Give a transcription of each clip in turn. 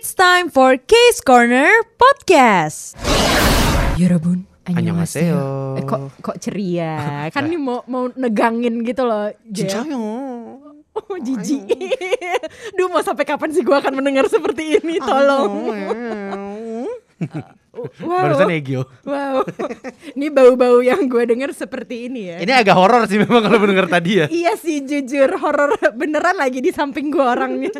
It's time for Case Corner Podcast. Yorobun, Annyeonghaseyo. Eh, kok kok ceria? kan ini mau mau negangin gitu loh. Cicayo. Oh, jijik. Duh, mau sampai kapan sih gua akan mendengar seperti ini? Tolong. Wow. Barusan Egyo. Wow. Ini bau-bau yang gue denger seperti ini ya. Ini agak horor sih memang kalau mendengar tadi ya. Iya sih jujur horor beneran lagi di samping gue orangnya.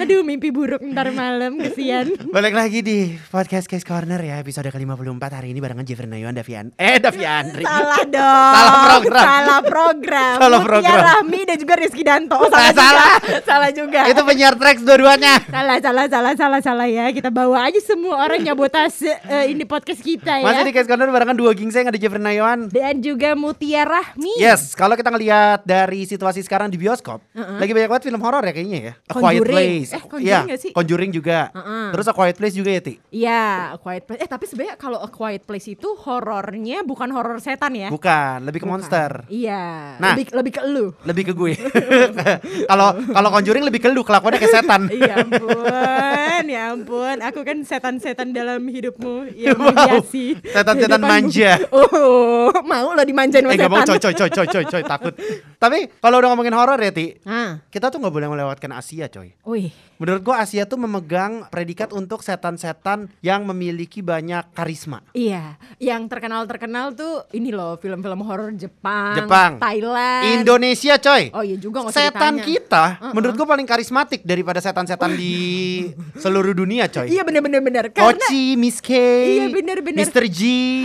Aduh mimpi buruk ntar malam kesian. Balik lagi di podcast Case Corner ya episode ke-54 hari ini barengan Jeffrey Nayon Davian. Eh Davian. Salah dong. Salah program. Salah program. Salah Mutia program. Rahmi dan juga Rizky Danto. Oh, salah, salah. juga. salah juga. Itu penyiar tracks dua-duanya. salah salah salah salah salah ya. Kita bawa aja semua orang nyabotase eh, ini podcast kita ya. Masih di Case Corner barengan dua gingseng ada Jeffrey Nayon. dan juga Mutia Rahmi. Yes, kalau kita ngelihat dari situasi sekarang di bioskop, lagi banyak banget film horor ya kayaknya ya. A Quiet Conjuring. Place. Eh, Conjuring Iya, nggak sih? Conjuring juga. Uh-uh. Terus A Quiet Place juga ya, Ti? Iya, A Quiet Place. Eh tapi sebenarnya kalau A Quiet Place itu horornya bukan horor setan ya. Bukan, lebih ke Bukan. monster. Iya. Nah. lebih lebih ke elu. Lebih ke gue. Kalau kalau Conjuring lebih ke lu, kelakuannya kayak setan. ya ampun, ya ampun. Aku kan setan-setan dalam hidupmu yang Wow. menghiasi. Setan-setan manja. Oh, mau lo dimanjain sama Eh gak mau setan. coy coy coy coy coy coy takut. Tapi kalau udah ngomongin horor ya Ti, Ah, kita tuh nggak boleh melewatkan Asia coy. wih. Menurut gua Asia tuh memegang predikat untuk setan-setan yang memiliki banyak karisma. Iya, yang terkenal-terkenal tuh ini loh film-film horor Jepang, Jepang. Thailand. Indonesia coy. Oh iya juga Setan ditanya. kita Uh-uh. menurut gua paling karismatik daripada setan-setan di seluruh dunia coy. Iya bener-bener bener. Karena Ochi, Miss K, Iya, bener-bener. Mr. G.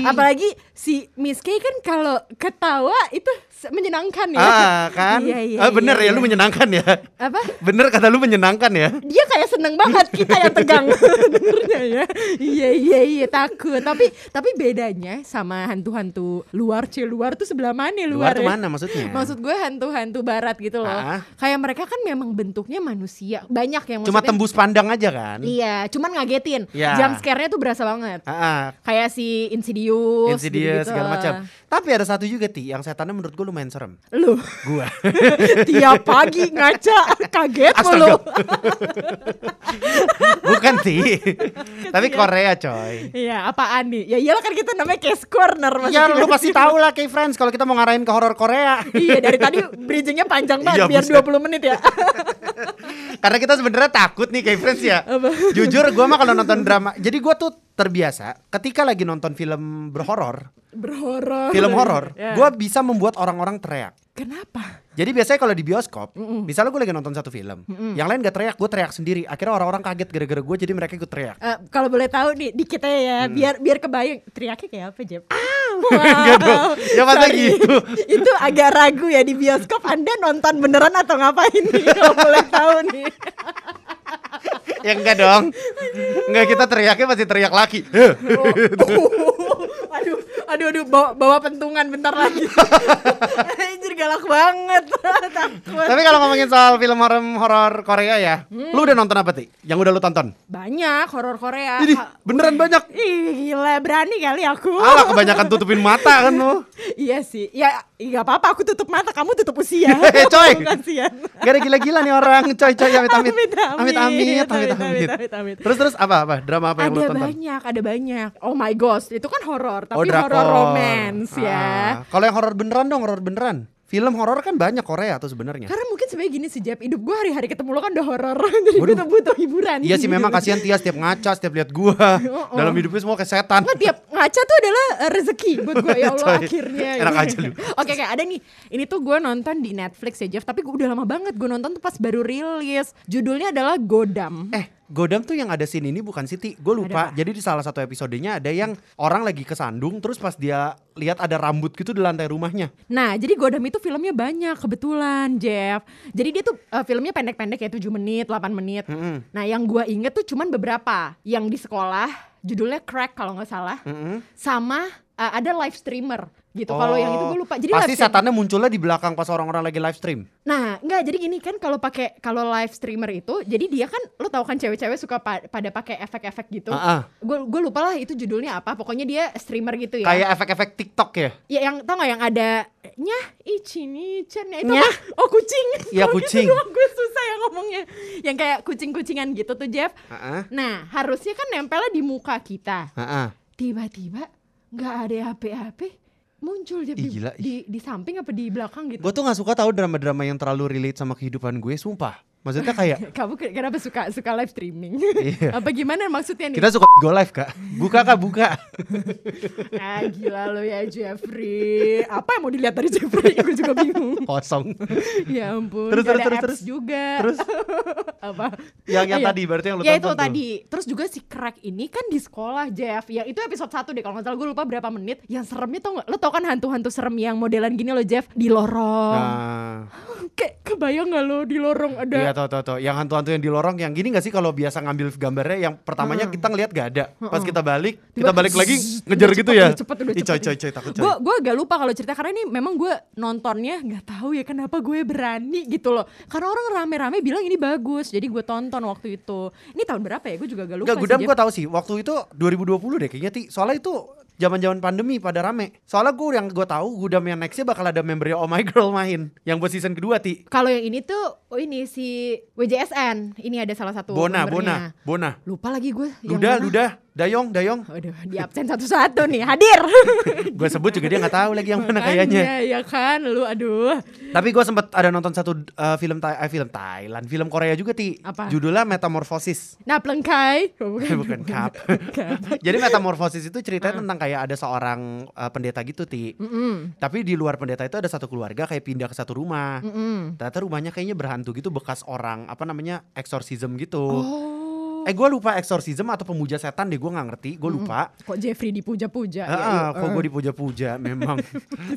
apalagi si Miss K kan kalau ketawa itu menyenangkan ya. Ah kan? Iya iya. Ah, bener iya, ya lu iya. menyenangkan ya. Apa? Bener kata lu menyenangkan ya. dia kayak seneng banget kita yang tegang dengernya ya iya iya iya takut tapi tapi bedanya sama hantu-hantu luar cie luar tuh sebelah mana luar, Luar ya? mana maksudnya? maksud gue hantu-hantu barat gitu loh Ah. kayak mereka kan memang bentuknya manusia banyak yang Cuma tembus pandang aja kan? iya cuman ngagetin Iya. jump scare-nya tuh berasa banget Ah, ah. kayak si Insidious Insidious gitu-gitu. segala macam. Tapi ada satu juga ti yang setannya menurut gue lumayan serem. lu Gua. tiap pagi ngaca kaget mulu Bukan ti. Tapi Korea coy. Iya, apaan nih? Ya iyalah kan kita namanya case corner. Ya lu pasti tahu lah kayak friends kalau kita mau ngarahin ke horor Korea. iya, dari tadi bridgingnya panjang banget Iya, biar buset. 20 menit ya. Karena kita sebenarnya takut nih kayak friends ya. Jujur gua mah kalau nonton drama. Jadi gua tuh terbiasa ketika lagi nonton film berhoror, Berhoror. film horor, Ya. gua bisa membuat orang-orang teriak. Kenapa? Jadi biasanya kalau di bioskop, misalnya gue lagi nonton satu film, yang lain gak teriak, gue teriak sendiri. Akhirnya orang-orang kaget gara-gara gue, jadi mereka ikut teriak. Eh, kalau boleh tahu nih di kita ya, Hmm. biar biar kebayang teriaknya kayak apa, Jeb? Enggak dong. Ya, masa Sorry. gitu? Itu agak ragu ya di bioskop Anda nonton beneran atau ngapain nih? Kalau boleh tahu nih. Ya enggak dong. Enggak kita teriaknya pasti teriak laki. Heh. aduh, aduh, aduh, bawa, bawa pentungan bentar lagi. Anjir galak banget. Takut. Tapi kalau ngomongin soal film horor horor Korea ya, lu udah nonton apa sih? Yang udah lu tonton? Banyak horor Korea. Ini beneran banyak. Ih, gila berani kali aku. Alah kebanyakan tutupin mata kan lu. iya sih. Ya nggak apa-apa aku tutup mata, kamu tutup usia. Eh, coy. Kasihan. Gak ada gila-gila nih orang, coy coy amit amit. Amit, amit. Amit amit, amit Amit. Terus terus apa apa? Drama apa yang lu Ada tonton? banyak, ada banyak. Oh my gosh, itu kan horor, Oh, tapi drakor. horor romance Ah. ya. Kalau yang horor beneran dong, horor beneran. Film horor kan banyak Korea tuh sebenarnya. Karena mungkin sebenarnya gini sih Jeb, hidup gue hari-hari ketemu lo kan udah horor, jadi gue tuh butuh hiburan. Iya sih memang kasihan Tia setiap ngaca, setiap lihat gua. Oh, oh. Dalam hidupnya semua kayak setan. Nggak, tiap ngaca tuh adalah eh, rezeki buat gue ya Allah akhirnya. enak aja lu. Oke oke ada nih. Ini tuh gue nonton di Netflix ya Jeff, tapi gue udah lama banget gue nonton tuh pas baru rilis. Judulnya adalah Godam. Eh, Godam tuh yang ada scene ini bukan Siti, gue lupa. Ada? Jadi di salah satu episodenya ada yang orang lagi kesandung, terus pas dia lihat ada rambut gitu di lantai rumahnya. Nah, jadi Godam itu filmnya banyak kebetulan, Jeff. Jadi dia tuh eh, filmnya pendek-pendek ya 7 menit, 8 menit. Mm-mm. Nah, yang gua inget tuh cuman beberapa. Yang di sekolah, judulnya Crack kalau nggak salah. Mm-mm. Sama uh, ada live streamer gitu. Kalau yang itu gue lupa. Jadi Oh. pasti setannya munculnya di belakang pas orang-orang lagi live stream. Nah, enggak jadi gini kan kalau pakai kalau live streamer itu, jadi dia kan lo tau kan cewek-cewek suka pa- pada pakai efek-efek gitu. Ah, ah. Gue gue lupa lah itu judulnya apa. Pokoknya dia streamer gitu ya. Kayak efek-efek TikTok ya. Ya yang tau gak yang ada nyah ichini chan itu Nyah? apa? Oh kucing. Iya, kucing. gue susah ya ngomongnya. Yang kayak kucing-kucingan gitu tuh Jeff. Heeh. Nah harusnya kan nempelnya di muka kita. Heeh. Tiba-tiba nggak ada HP-HP muncul Jeff Ih, di, gila, di di samping apa di belakang gitu. Gue tuh gak suka tahu drama-drama yang terlalu relate sama kehidupan gue, sumpah. Maksudnya kayak Kamu ke- kenapa suka suka live streaming? Iya. apa gimana maksudnya nih? kita suka go live kak. Buka kak buka. Ah gila lo ya Jeffrey. Apa yang mau dilihat dari Jeffrey? Gue juga bingung. Kosong. ya ampun. Terus, terus, terus, terus. juga. Terus apa? yang yang Ah, iya. tadi berarti yang lu ya tonton itu tuh. tadi. Terus juga si crack ini kan di sekolah Jeff. Yang itu episode 1 deh kalau nggak salah gue lupa berapa menit. Yang seremnya tau nggak? Lo tau kan hantu-hantu serem yang modelan gini lo Jeff di lorong. Nah, Kayak kebayang nggak lo di lorong ada iya tau tau tau. Yang hantu-hantu yang di lorong yang gini gak sih kalau biasa ngambil gambarnya yang pertamanya kita ngelihat gak ada. Pas kita balik, kita Tiba- balik lagi ngejar gitu cepet, ya. cepet, udah coy cepet. coy coy takut coy. gue gue agak lupa kalau cerita karena ini memang gue nontonnya nggak tahu ya kenapa gue berani gitu loh karena orang rame-rame bilang ini bagus jadi gue tonton waktu itu ini tahun berapa ya gue juga agak lupa sih, gudam gue tahu sih. Waktu itu 2020 deh kayaknya ti. Soalnya itu zaman-zaman pandemi pada rame. Soalnya gue yang gue tahu gudam yang nextnya bakal ada membernya Oh My Girl main. Yang buat season kedua ti. kalau yang ini tuh oh ini si WJSN ini ada salah satu Bona, membernya. Bona, Bona. lupa lagi gue Luda. Luda, Dayong, Dayong. Aduh, di absen satu-satu nih hadir gue sebut juga dia nggak tahu lagi yang mana kayaknya. Makanya, ya kan lu aduh Tapi gue sempet ada nonton satu uh, film Thai, eh, film Thailand, film Korea juga ti. Apa? Judulnya Metamorphosis. nah pelengkai oh, bukan Bukan kap. Jadi Metamorphosis itu ceritanya tentang kayak ada seorang uh, pendeta gitu ti. Mm-mm, Tapi di luar pendeta itu ada satu keluarga kayak pindah ke satu rumah. mm-mm. Ternyata rumahnya kayaknya berhantu gitu bekas orang apa namanya exorcism gitu. oh Eh gue lupa exorcism atau pemuja setan deh gue nggak ngerti. Gue lupa. kok Jeffrey dipuja-puja ya, Ah, yuk, kok gue dipuja-puja memang.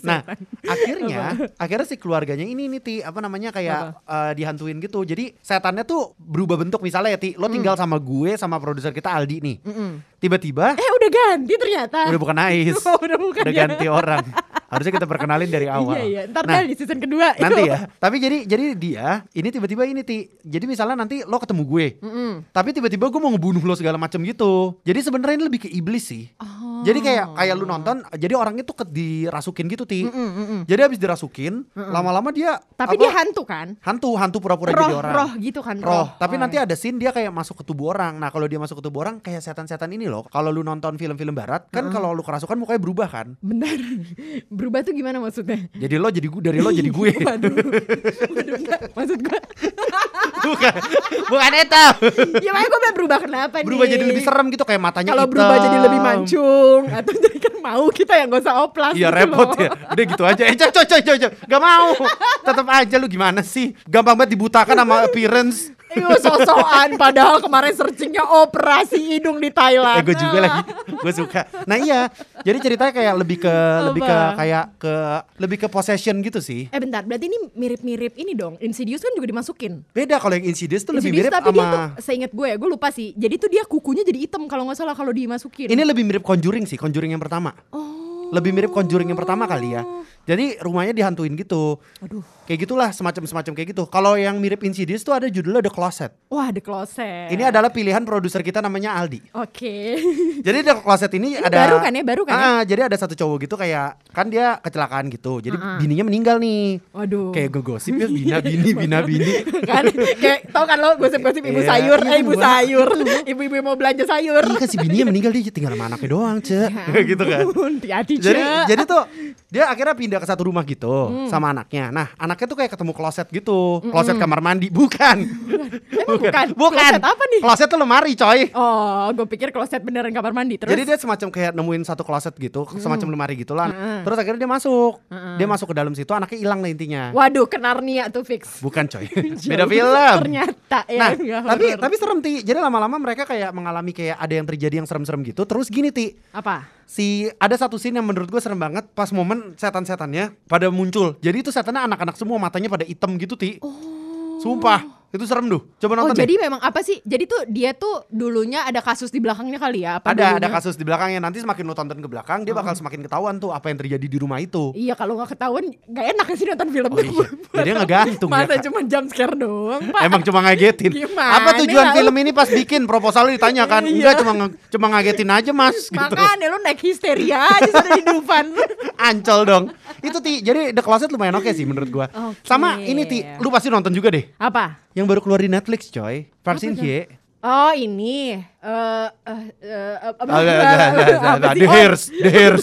nah, akhirnya akhirnya si keluarganya ini nih Ti, apa namanya kayak eh, dihantuin gitu. Jadi setannya tuh berubah bentuk misalnya ya Ti, lo tinggal sama gue sama produser kita Aldi nih. Mm-mm. Tiba-tiba Eh udah ganti ternyata. udah bukan Ais. Oh, udah bukan udah ya. ganti orang. Harusnya kita perkenalin dari awal. Iya iya. Ntar Nah, di season kedua. nanti ya. Tapi jadi jadi dia ini tiba-tiba ini ti. Jadi misalnya nanti lo ketemu gue. Mm-mm. Tapi tiba-tiba gue mau ngebunuh lo segala macam gitu. Jadi sebenarnya ini lebih ke iblis sih. Oh. Jadi kayak kayak lu nonton, jadi orangnya tuh ke, dirasukin gitu ti. Mm-mm, mm-mm. Jadi habis dirasukin, lama-lama dia Tapi apa, dia hantu kan? hantu, hantu pura-pura roh jadi orang. roh gitu kan Roh. Tapi Oh, nanti iya. ada scene dia kayak masuk ke tubuh orang. Nah kalau dia masuk ke tubuh orang kayak setan-setan ini loh. Kalau lu nonton film-film barat kan kalau lu kerasukan mukanya berubah kan. Benar. Berubah tuh gimana maksudnya? Jadi lo jadi gue dari lo jadi gue. Waduh. Waduh enggak. Maksud gue. bukan, bukan itu. ya makanya gue berubah kenapa nih? Berubah jadi lebih serem gitu kayak matanya Kalau berubah jadi lebih mancung atau jadi kan mau kita yang gak usah oplas Iya gitu repot loh. ya. Udah gitu aja. Eh coy coy. coy. Gak mau. Tetap aja lu gimana sih? Gampang banget dibutakan sama appearance. Iya sosokan padahal kemarin searchingnya operasi hidung di Thailand. Eh gue juga lagi. Gue suka. Nah iya. Jadi ceritanya kayak lebih ke lebih ke Apa? kayak ke lebih ke possession gitu sih. Eh bentar, berarti ini mirip-mirip ini dong. Insidious kan juga dimasukin. Beda kalau yang Insidious tuh lebih Insidious mirip tapi dia tuh sama seingat gue ya, gue lupa sih. Jadi tuh dia kukunya jadi hitam kalau nggak salah kalau dimasukin. ini lebih mirip Conjuring sih, Conjuring yang pertama. oh. Lebih mirip Conjuring yang pertama kali ya. Jadi rumahnya dihantuin gitu. Aduh. Kayak gitulah semacam-semacam kayak gitu. Kalau yang mirip Insidious tuh ada judulnya The Closet. Wah, The Closet. Ini adalah pilihan produser kita namanya Aldi. Oke. Jadi The Closet ini, Ini ada baru kan ya, baru kan ya? Ah, jadi ada satu cowok gitu kayak kan dia kecelakaan gitu. Jadi bininya meninggal nih. Waduh. Kayak gue gosip ya bina bini bina bini. kan kayak tau kan lo gosip-gosip ibu Iya, sayur, iya, eh ibu sayur, ibu-ibu yang mau belanja sayur. Iya kan si bininya meninggal dia tinggal sama anaknya doang, Ce. gitu kan. Jadi Cek. jadi tuh dia akhirnya pindah ke satu rumah gitu Hmm. sama anaknya. Nah, anaknya tuh kayak ketemu kloset gitu. Kloset kamar mandi, bukan. bukan. Bukan. Kloset apa nih? Kloset tuh lemari, coy. Oh, gue pikir kloset beneran kamar mandi terus. Jadi dia semacam kayak nemuin satu kloset gitu, semacam lemari gitulah. Terus akhirnya dia masuk. Dia masuk ke dalam situ, anaknya hilang lah intinya. Waduh, ke Narnia tuh fix. Bukan coy, beda film. Ternyata ya. Nah, tapi horor. tapi serem ti. Jadi lama-lama mereka kayak mengalami kayak ada yang terjadi yang serem-serem gitu. Terus gini ti, apa? si ada satu scene yang menurut gue serem banget pas momen setan-setannya pada muncul. Jadi itu setannya anak-anak semua matanya pada hitam gitu ti. Oh. Sumpah. Itu serem tuh. Coba Oh nonton deh. jadi memang apa sih? Jadi tuh dia tuh dulunya ada kasus di belakangnya kali ya? Apa Ada ada dulunya- kasus di belakangnya. Nanti semakin lu tonton ke belakang, dia bakal semakin ketahuan tuh apa yang terjadi di rumah itu. Iya kalau nggak ketahuan nggak enak sih nonton film Oh iya. Jadi ngegantung ya, Masa Kak. cuma jump scare doang pak Emang cuma ngagetin. Gimana Apa tujuan ya? film ini pas bikin proposalnya ditanya kan? Iya. Enggak cuma cuma ngagetin aja, Mas gitu. Makanya lu naik histeria aja sudah di Dufan Ancol dong. Itu Ti, jadi The Closet lumayan oke sih menurut gua. Oke. Sama ini Ti, lu pasti nonton juga deh. Apa? Yang baru keluar di Netflix, coy. Tuh? Hye. Oh ini eh eh eh, apa- enggak. sih? The Oh, Hairs, The Hairs.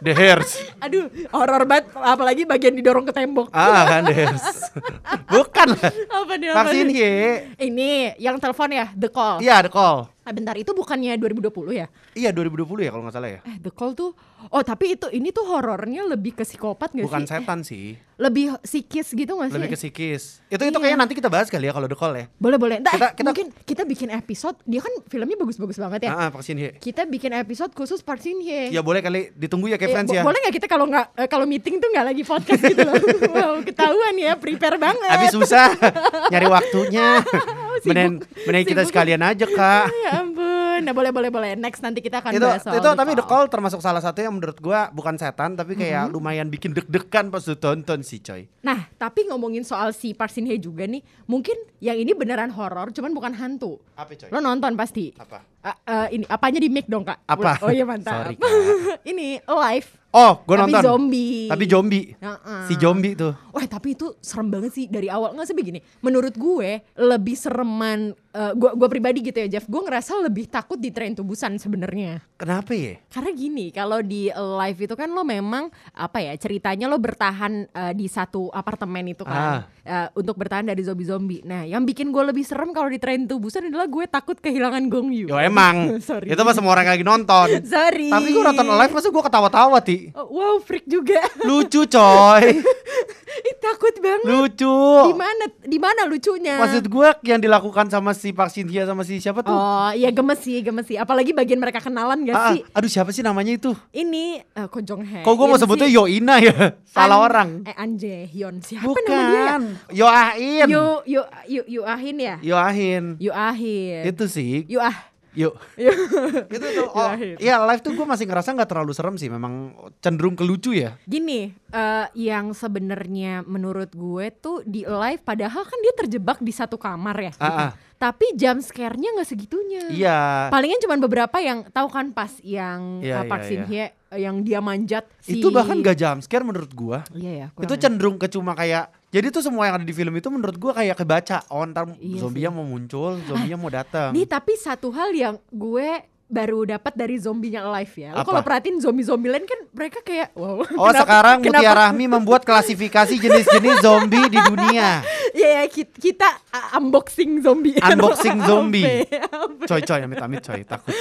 The Hairs. Aduh, horor banget apalagi bagian didorong ke tembok. Ah, kan The Hairs. Bukan lah. Apa nih? Apa nih? Hye. Ini yang telepon ya, The Call. Iya, The Call. Ah, bentar itu bukannya 2020 ya? Iya, 2020 ya kalau nggak salah ya. Eh, The Call tuh Oh, tapi itu ini tuh horornya lebih ke psikopat gak Bukan sih? setan sih, Lebih psikis gitu gak sih? lebih ke psikis. Itu itu Iya. kayaknya nanti kita bahas kali ya kalau The Call ya. Boleh, boleh. Ntar, Kita- kita- mungkin kita bikin episode, dia kan filmnya bagus-bagus banget ya. Ah, ah, Park Shin Hye. Kita bikin episode khusus Park Shin Hye. Ya boleh kali ditunggu ya kayak Eh, bo- ya. Boleh nggak kita kalau nggak eh, kalau meeting tuh nggak lagi podcast gitu loh. wow, ketahuan ya, prepare banget. Habis susah nyari waktunya. Mending mending kita sekalian aja, Kak. ya ampun. Nah, boleh boleh boleh. Next nanti kita akan itu bahas soal itu tapi The Call termasuk salah satu yang menurut gua bukan setan tapi kayak Mm-hmm. lumayan bikin deg-degan pas lu tonton sih coy. Nah, tapi ngomongin soal si Hye juga nih, mungkin yang ini beneran horor, cuman bukan hantu. Apa coy? Lo nonton pasti. Apa? Ah, eh, ini apanya di mic dong kak? Apa? Oh iya mantap. Sorry, ini live. Oh, Tapi nonton. zombie. Tapi zombie. Heeh. Si zombie tuh. Wah tapi itu serem banget sih dari awal nggak sih begini. Menurut gue lebih sereman. eh, gue gue pribadi gitu ya Jeff. Gue ngerasa lebih takut di Train to Busan sebenarnya. Kenapa ya? Karena gini, kalau di live itu kan lo memang apa ya ceritanya lo bertahan eh, di satu apartemen itu kan eh, untuk bertahan dari zombie-zombie. Nah, yang bikin gue lebih serem kalau di Train to Busan adalah gue takut kehilangan Gong Yu. Yo emang. Sorry. Itu mah semua orang lagi nonton. Sorry. Tapi gua nonton live masa gua ketawa-tawa, Ti. Oh, wow, freak juga. Lucu, coy. Ih, takut banget. Lucu. Di mana? Di mana lucunya? Maksud gua yang dilakukan sama si Shin Hye sama si siapa tuh? Oh, iya gemes sih, gemes sih. Apalagi bagian mereka kenalan gak Ah, ah, sih? aduh siapa sih namanya itu? Ini uh, Ko Jong Hae. Kok gua mau Ini sebutnya si Yoina ya? Salah An- orang. Eh An Jae Hyun. Siapa nama dia? ya? Bukan. Yoahin. Yu Yu Yu Yu Ahin ya? Yoahin. Yu Ahin. Itu sih. Yu Ah. Yuk. Yu. itu tuh oh, iya live tuh gue masih ngerasa nggak terlalu serem sih memang cenderung ke lucu ya Gini, eh, yang sebenarnya menurut gue tuh di live padahal kan dia terjebak di satu kamar ya. gitu. Ah, ah. Tapi jam scare-nya nggak segitunya. iya Palingan cuma beberapa yang tahu kan pas yang Iya, uh, Park iya, Shin iya. Hye uh, yang dia manjat si itu bahkan gak jump scare menurut gua Iya ya. itu ya. cenderung ke cuma kayak jadi tuh semua yang ada di film itu menurut gua kayak kebaca. Oh ntar Iya zombie mau muncul zombie mau datang. Nih tapi satu hal yang gue baru dapat dari zombinya live ya. Lo kalau perhatiin zombie-zombie lain kan mereka kayak wow. Oh kenapa- sekarang kenapa- Mutia Rahmi membuat klasifikasi jenis-jenis zombie di dunia Ya, ya kita, kita uh, unboxing zombie. Unboxing zombie. Apa? Coy coy amit-amit coy takut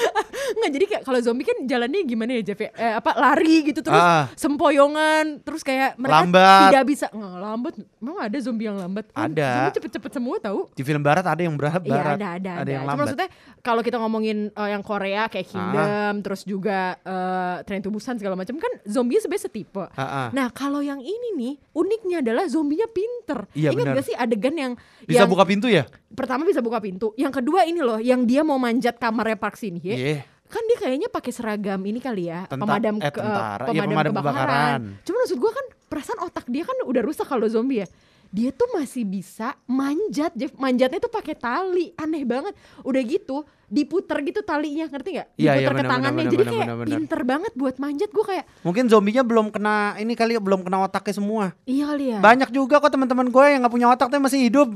Nggak jadi kayak kalau zombie kan jalannya gimana ya Jeff ya? Eh, apa lari gitu terus Ah. sempoyongan terus kayak mereka Lambat. tidak bisa nggak lambat. Emang ada zombie yang lambat? Hmm, Ada. Zombie cepet-cepet semua tahu. di film barat ada yang berat Iya barat ada ada ada. yang Cuma lambat maksudnya kalau kita ngomongin uh, yang Korea kayak Kingdom, terus juga uh, Train to Busan segala macam kan zombie sebenarnya setipe. Ah, ah. Nah kalau yang ini nih uniknya adalah zombinya pinter. Iya, Ingat benar. gak sih adegan yang bisa yang buka pintu ya pertama bisa buka pintu, yang kedua ini loh yang dia mau manjat kamarnya Park Shin Hye. Iya. Kan dia kayaknya pakai seragam ini kali ya, Tenta- pemadam eh, ke- tentara. Iya, pemadam, pemadam kebakaran. kebakaran. Cuma maksud gua kan perasaan otak dia kan udah rusak kalau zombie ya. Dia tuh masih bisa manjat, Jeff. Manjatnya tuh pakai tali, aneh banget. Udah gitu diputer gitu talinya, ngerti nggak? Iya, Diputer iya, ke benar, tangannya. benar, Jadi benar, kayak benar, benar. pinter banget buat manjat. Gue kayak, Mungkin zombinya belum kena ini kali ya belum kena otaknya semua. iya kali ya. Banyak juga kok teman-teman gue yang nggak punya otak tapi masih hidup.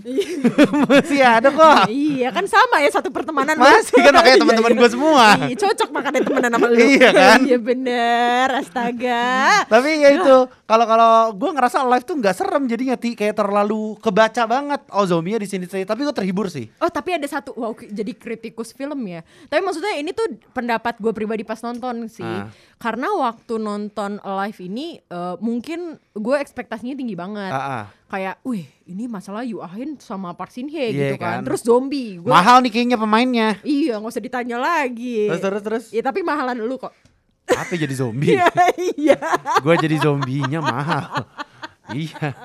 masih ada kok. iya kan sama ya satu pertemanan. Masih kan makanya Iya, teman-teman iya. gue semua. Iya, cocok makanya temenan sama lu. Iya kan? Iya bener, astaga. Tapi ya itu kalau kalau gue ngerasa live tuh nggak serem jadinya ti kayak terlalu kebaca banget. Oh zombinya di sini tapi gue terhibur sih. Oh tapi ada satu wow jadi kritikus film ya. Tapi maksudnya ini tuh pendapat gue pribadi pas nonton sih. Ah. Karena waktu nonton live ini eh, mungkin gue ekspektasinya tinggi banget. Ah, ah. Kayak, wih ini masalah Yu Ahin sama Park Shin Hye Iya gitu kan. kan. Terus zombie. Gua, Mahal nih kayaknya pemainnya. Iya nggak usah ditanya lagi. Terus terus terus. Iya tapi mahalan lu kok. Apa jadi zombie? Iya iya. gue jadi zombinya mahal. Iya.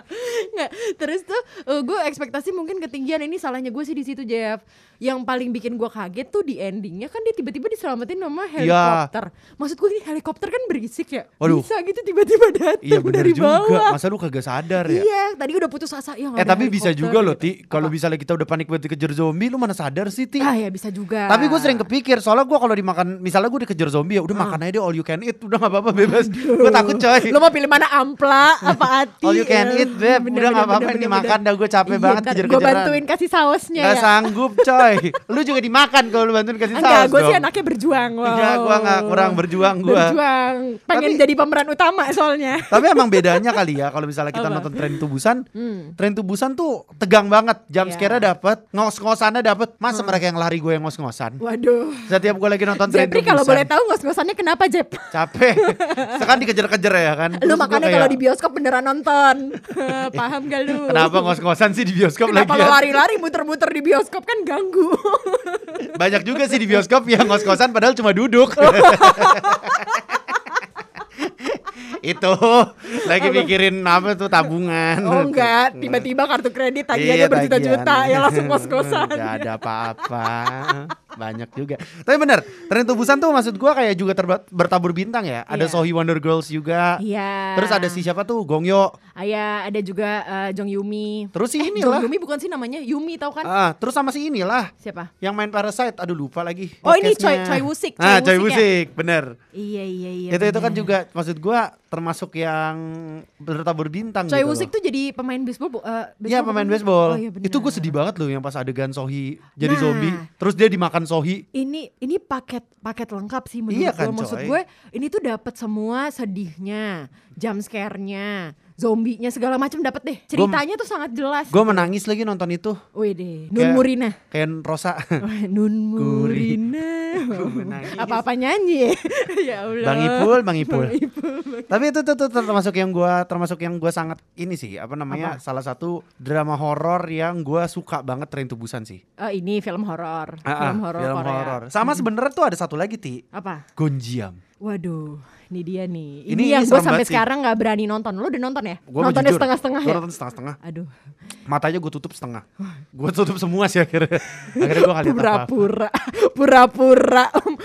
Nggak, terus tuh uh, gue ekspektasi mungkin ketinggian ini salahnya gue sih di situ Jeff. Yang paling bikin gue kaget tuh di endingnya kan dia tiba-tiba diselamatin sama helikopter. Maksud gue ini helikopter kan berisik ya. Iya. Waduh. Bisa gitu tiba-tiba datang Iya dari juga. bawah. Masa lu kagak sadar ya? Iya, tadi udah putus asa ya. Eh tapi bisa juga loh gitu. Ti Kalau Apa? misalnya kita udah panik buat dikejar zombie Lu mana sadar sih Ti Ah ya bisa juga. Tapi gue sering kepikir Soalnya gue kalau dimakan Misalnya gue dikejar zombie ya Udah makan aja deh all you can eat Udah gak apa-apa bebas Gue takut coy Lo mau pilih mana ampla apa hati? All you can Eh, eat beb bener, Udah gak bener, apa-apa ini makan dah Gue capek Iya, banget kejar-kejaran Gue bantuin kasih sausnya Gak ya. sanggup coy Lu juga dimakan kalau lu bantuin kasih Enggak, saus gue sih anaknya berjuang. Wow. Enggak, gua nggak kurang berjuang gua. Berjuang, pengen Tapi- jadi pemeran utama soalnya. Tapi emang bedanya kali ya kalau misalnya kita nonton Tren Tubusan, Hmm. Tren Tubusan tuh tegang banget. Jam Iya. scare dapet, ngos-ngosannya dapet. Masa mereka yang lari gue yang ngos-ngosan? Waduh. Setiap gue lagi nonton Tren Tubusan. kalau boleh tahu ngos-ngosannya kenapa Jep? capek. Sekarang dikejar-kejar ya kan. Lu makanya kalau di bioskop beneran nonton. Paham gak lu? Kenapa ngos-ngosan sih di bioskop Kenapa lagi? lo lari-lari muter-muter di bioskop kan ganggu. Banyak juga sih di bioskop yang ngos-ngosan padahal cuma duduk. Itu lagi mikirin apa tuh tabungan. oh enggak, tiba-tiba kartu kredit tagihannya Iya, berjuta-juta ya langsung kos-kosan. Gak ada apa-apa. Banyak juga. Tapi bener, Tren Tubusan tuh maksud gua kayak juga terba- bertabur bintang ya. Ada Iya. Sohee Wonder Girls juga. Iya. Terus ada si siapa tuh? Gongyo. Ayah ada juga eh, Jong Yumi. Terus si Eh, inilah. Jong Yumi bukan sih namanya Yumi tau kan? Ah, terus sama si inilah Siapa? yang main Parasite. Aduh lupa lagi. Oh, ini. Choi- Choi Woo-sik, Ah, Choi Woo-sik Woo-sik, bener. Iya iya iya. itu itu kan bener. juga maksud gua termasuk yang bertabur bintang Choi gitu loh. tuh jadi pemain baseball. Iya baseball pemain baseball. Oh, iya bener. itu gue sedih banget loh yang pas adegan Sohi jadi Nah. zombie, terus dia dimakan Sohi. Ini ini paket paket lengkap sih menurut Iya gue. kan, Maksud coy. gue ini tuh dapat semua sedihnya, jump scare-nya, zombinya segala macam dapat deh. Ceritanya tuh sangat jelas. Gue menangis lagi nonton itu. Wih deh, Nun Kayak- Murina. Kayak Rosa. Nun Murina. Apa-apa nyanyi ya? ya Allah. Bang Ipul, Bang Ipul. Bang Ipul. Tapi itu tuh, termasuk yang gua termasuk yang gua sangat ini sih, apa namanya? Salah satu drama horor yang gua suka banget Train to Busan sih. Oh, ini film horor. Ah, ah, film horor film Korea. horor. Sama sebenarnya tuh ada satu lagi, Ti. Apa? Gonjiam. Waduh, ini dia nih. Ini, Ini- yang gue sampai sekarang nggak berani nonton. Lo udah nonton ya? Gua Nontonnya jujur, setengah-setengah ya? nonton setengah-setengah. Aduh, Matanya gue tutup setengah. Gue tutup semua sih akhirnya. Akhirnya gue apa-apa. pura-pura, pura-pura.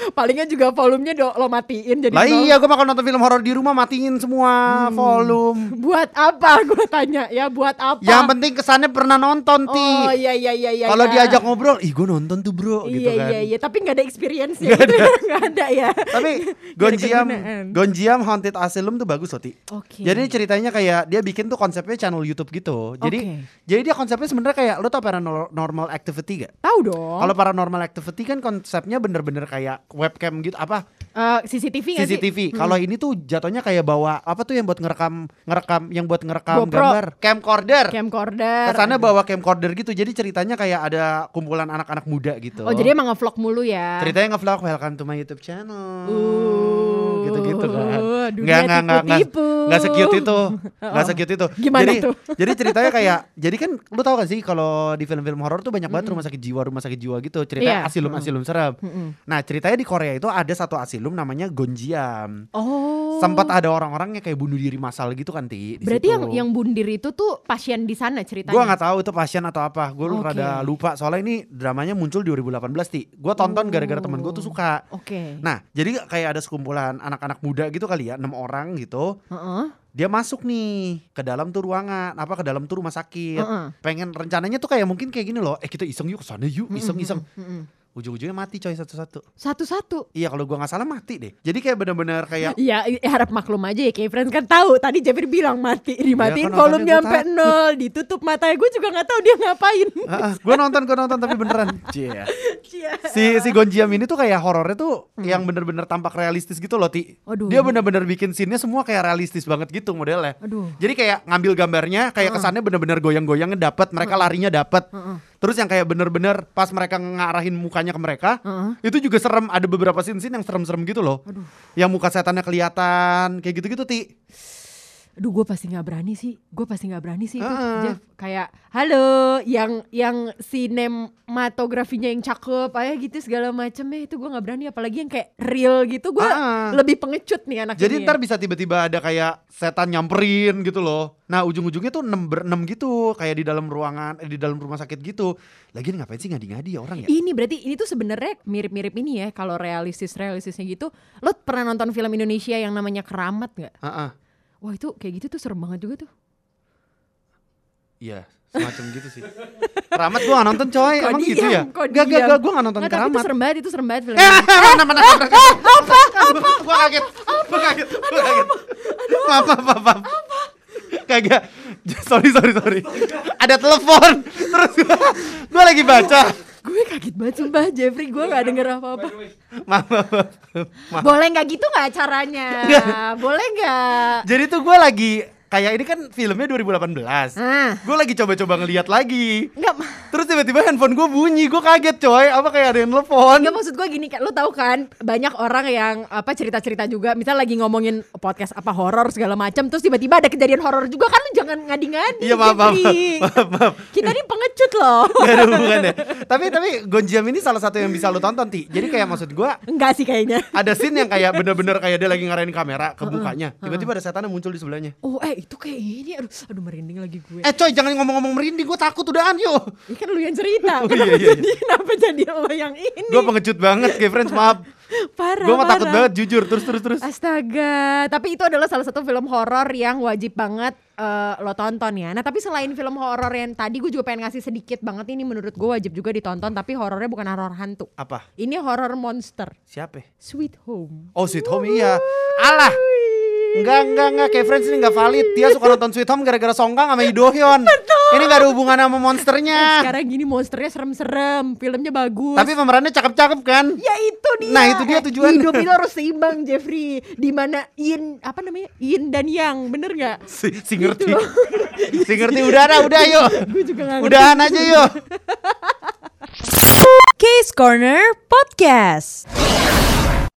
Palingnya juga volumenya do, lo matiin jadi Lah iya, gue bakal nonton film horor di rumah matiin semua Hmm. volume. Buat apa? Gue tanya ya, buat apa? Yang penting kesannya pernah nonton, Ti. Oh iya iya iya iya. Kalau iya. diajak ngobrol, ih gue nonton tuh bro, gitu Iya kan. iya iya, tapi nggak ada experience ya. Gitu. Nggak ada ya. Tapi ada Gonjiam. Gonjiam Haunted Asylum tuh bagus loh, Ti. Oke. Jadi ini ceritanya kayak dia bikin tuh konsepnya channel YouTube gitu. Jadi Oke. jadi dia konsepnya sebenarnya kayak lo tau paranormal activity gak? tahu dong. Kalau paranormal activity kan konsepnya bener-bener kayak webcam gitu apa Eh, CCTV nggak sih? CCTV. Kalau ini tuh jatuhnya kayak bawa apa tuh yang buat ngerekam ngerekam yang buat ngerekam GoPro. gambar camcorder. Camcorder. Kesannya bawa camcorder gitu. Jadi ceritanya kayak ada kumpulan anak-anak muda gitu. Oh jadi emang ngevlog mulu ya? ceritanya nge-vlog welcome to my YouTube channel. Uh, gitu-gitu kan. Dunia Nggak nggak nggak nggak secute itu. Nggak Oh. secute itu. Gimana jadi, tuh? Jadi ceritanya kayak jadi kan lu tau gak sih kalau di film-film horor tuh banyak banget Mm-mm. rumah sakit jiwa, rumah sakit jiwa gitu. Ceritanya Iya. asilum-asilum serem. Mm-mm. Nah, ceritanya di Korea itu ada satu asilum namanya Gonjiam. Oh. Sempat ada orang-orang yang kayak bunuh diri massal gitu kan, Ti. di Berarti situ. yang yang bundir itu tuh pasien di sana ceritanya. Gua nggak tahu itu pasien atau apa. Gue Oke. rada lupa. Soalnya ini dramanya muncul di 2018, Ti. Gue tonton gara-gara temen gue tuh suka. Oke. Nah, jadi kayak ada sekumpulan anak-anak muda gitu kali ya, enam orang gitu. Heeh. Dia masuk nih ke dalam tuh ruangan, apa ke dalam tuh rumah sakit. Heeh. Pengen rencananya tuh kayak mungkin kayak gini loh. Eh kita iseng yuk ke sana yuk, iseng-iseng. Mm-mm. Ujung-ujungnya mati coy satu-satu. Satu-satu. Iya kalau gua nggak salah mati deh. Jadi kayak bener-bener kayak Iya, harap maklum aja ya kayak friends kan tahu. Tadi Jeffrey bilang mati, dimatiin kan nontonnya volume gua nyampe takut. nol, ditutup matanya. Gue juga nggak tahu dia ngapain. gue nonton gue nonton tapi beneran. Cie. Cia. Si si Gonjiam ini tuh kayak horornya tuh yang bener-bener tampak realistis gitu loh Ti. Hmm. Aduh. Dia bener-bener bikin scene-nya semua kayak realistis banget gitu modelnya. Aduh. Jadi kayak ngambil gambarnya kayak kesannya bener-bener goyang-goyangnya dapet, mereka larinya. Heeh. Terus yang kayak bener-bener pas mereka ngarahin mukanya ke mereka, Heeh. itu juga serem. Ada beberapa scene-scene yang serem-serem gitu loh. Aduh. Yang muka setannya kelihatan, kayak gitu-gitu Ti. Aduh gue pasti nggak berani sih, gue pasti nggak berani sih itu Heeh. Jeff kayak halo yang yang sinematografinya yang cakep aja gitu segala macem ya itu gue nggak berani apalagi yang kayak real gitu gue Heeh. lebih pengecut nih anak Jadi ini ntar ya. bisa tiba-tiba ada kayak setan nyamperin gitu loh. Nah ujung-ujungnya tuh enam berenam gitu, kayak di dalam ruangan, eh, di dalam rumah sakit gitu. Lagian ngapain sih ngadi-ngadi ya orang ya? Ini berarti ini tuh sebenarnya mirip-mirip ini ya kalau realistis realistisnya gitu. Lo pernah nonton film Indonesia yang namanya Keramat nggak? Heeh. Wah itu kayak gitu tuh serem banget juga tuh. Iya, semacam gitu sih. Keramat gua gak nonton coy, emang gitu diam? ya? Kok Gak, gak, gak, gua gak nonton Nggak, tapi itu keramat. serem banget, itu serem banget film. Eh, mana, mana, mana, apa, apa, Gua kaget, gua kaget, gua kaget. Maaf, maaf, maaf, maaf. Kagak, sorry, sorry, sorry. Ada telepon, terus gua, gua lagi baca. Gue kaget banget sumpah Jeffrey, gue gak denger maaf. maaf. Boleh nggak gitu nggak caranya? Boleh nggak? Jadi tuh gua lagi, kayak ini kan filmnya 2018. Ah, Gue lagi coba-coba ngeliat lagi. nggak. Terus tiba-tiba handphone gue bunyi, gue kaget coy. Apa kayak ada yang telepon? Nggak maksud gue gini kan, lo tahu kan banyak orang yang apa cerita-cerita juga, misal lagi ngomongin podcast apa horor segala macam, terus tiba-tiba ada kejadian horor juga kan, lo jangan ngadi-ngadi. Iya maaf, maaf, maaf, maaf. Kita ini pengecut loh. Gak ada hubungannya. tapi tapi Gonjiam ini salah satu yang bisa lo tonton ti. Jadi kayak maksud gue Enggak sih kayaknya. ada scene yang kayak bener-bener kayak dia lagi ngarahin kamera ke bukanya. Tiba-tiba ada setan yang muncul di sebelahnya. Oh eh itu kayak ini, aduh, aduh merinding lagi gue. Eh coy jangan ngomong-ngomong merinding, gue takut udahan yuk. Ini kan lu yang cerita. Oh, kenapa, iya, iya, iya. jadi, kenapa jadi lo yang ini? Gue pengecut banget, gay friends maaf. parah. Gue mah takut banget jujur terus terus terus. Astaga, tapi itu adalah salah satu film horor yang wajib banget eh, lo tonton ya. Nah tapi selain film horor yang tadi gue juga pengen ngasih sedikit banget ini menurut gue wajib juga ditonton tapi horornya bukan horor hantu. Apa? Ini horor monster, Siapa? Sweet Home. Oh Sweet Home iya. Alah. Enggak, enggak, enggak. Kayak friends ini enggak valid. Dia suka nonton Sweet Home gara-gara Songkang sama Idohyun. Ini enggak ada hubungan sama monsternya. Sekarang gini monsternya serem-serem, filmnya bagus. Tapi pemerannya cakep-cakep kan? Ya itu dia. Nah, itu dia tujuannya. Hidup itu harus seimbang Jeffrey. Di mana Yin apa namanya? Yin dan Yang, bener nggak? Si, si ngerti. si ngerti udah dah, udah yuk. Gue juga nggak ngerti. Udahan aja yuk. Case Corner Podcast.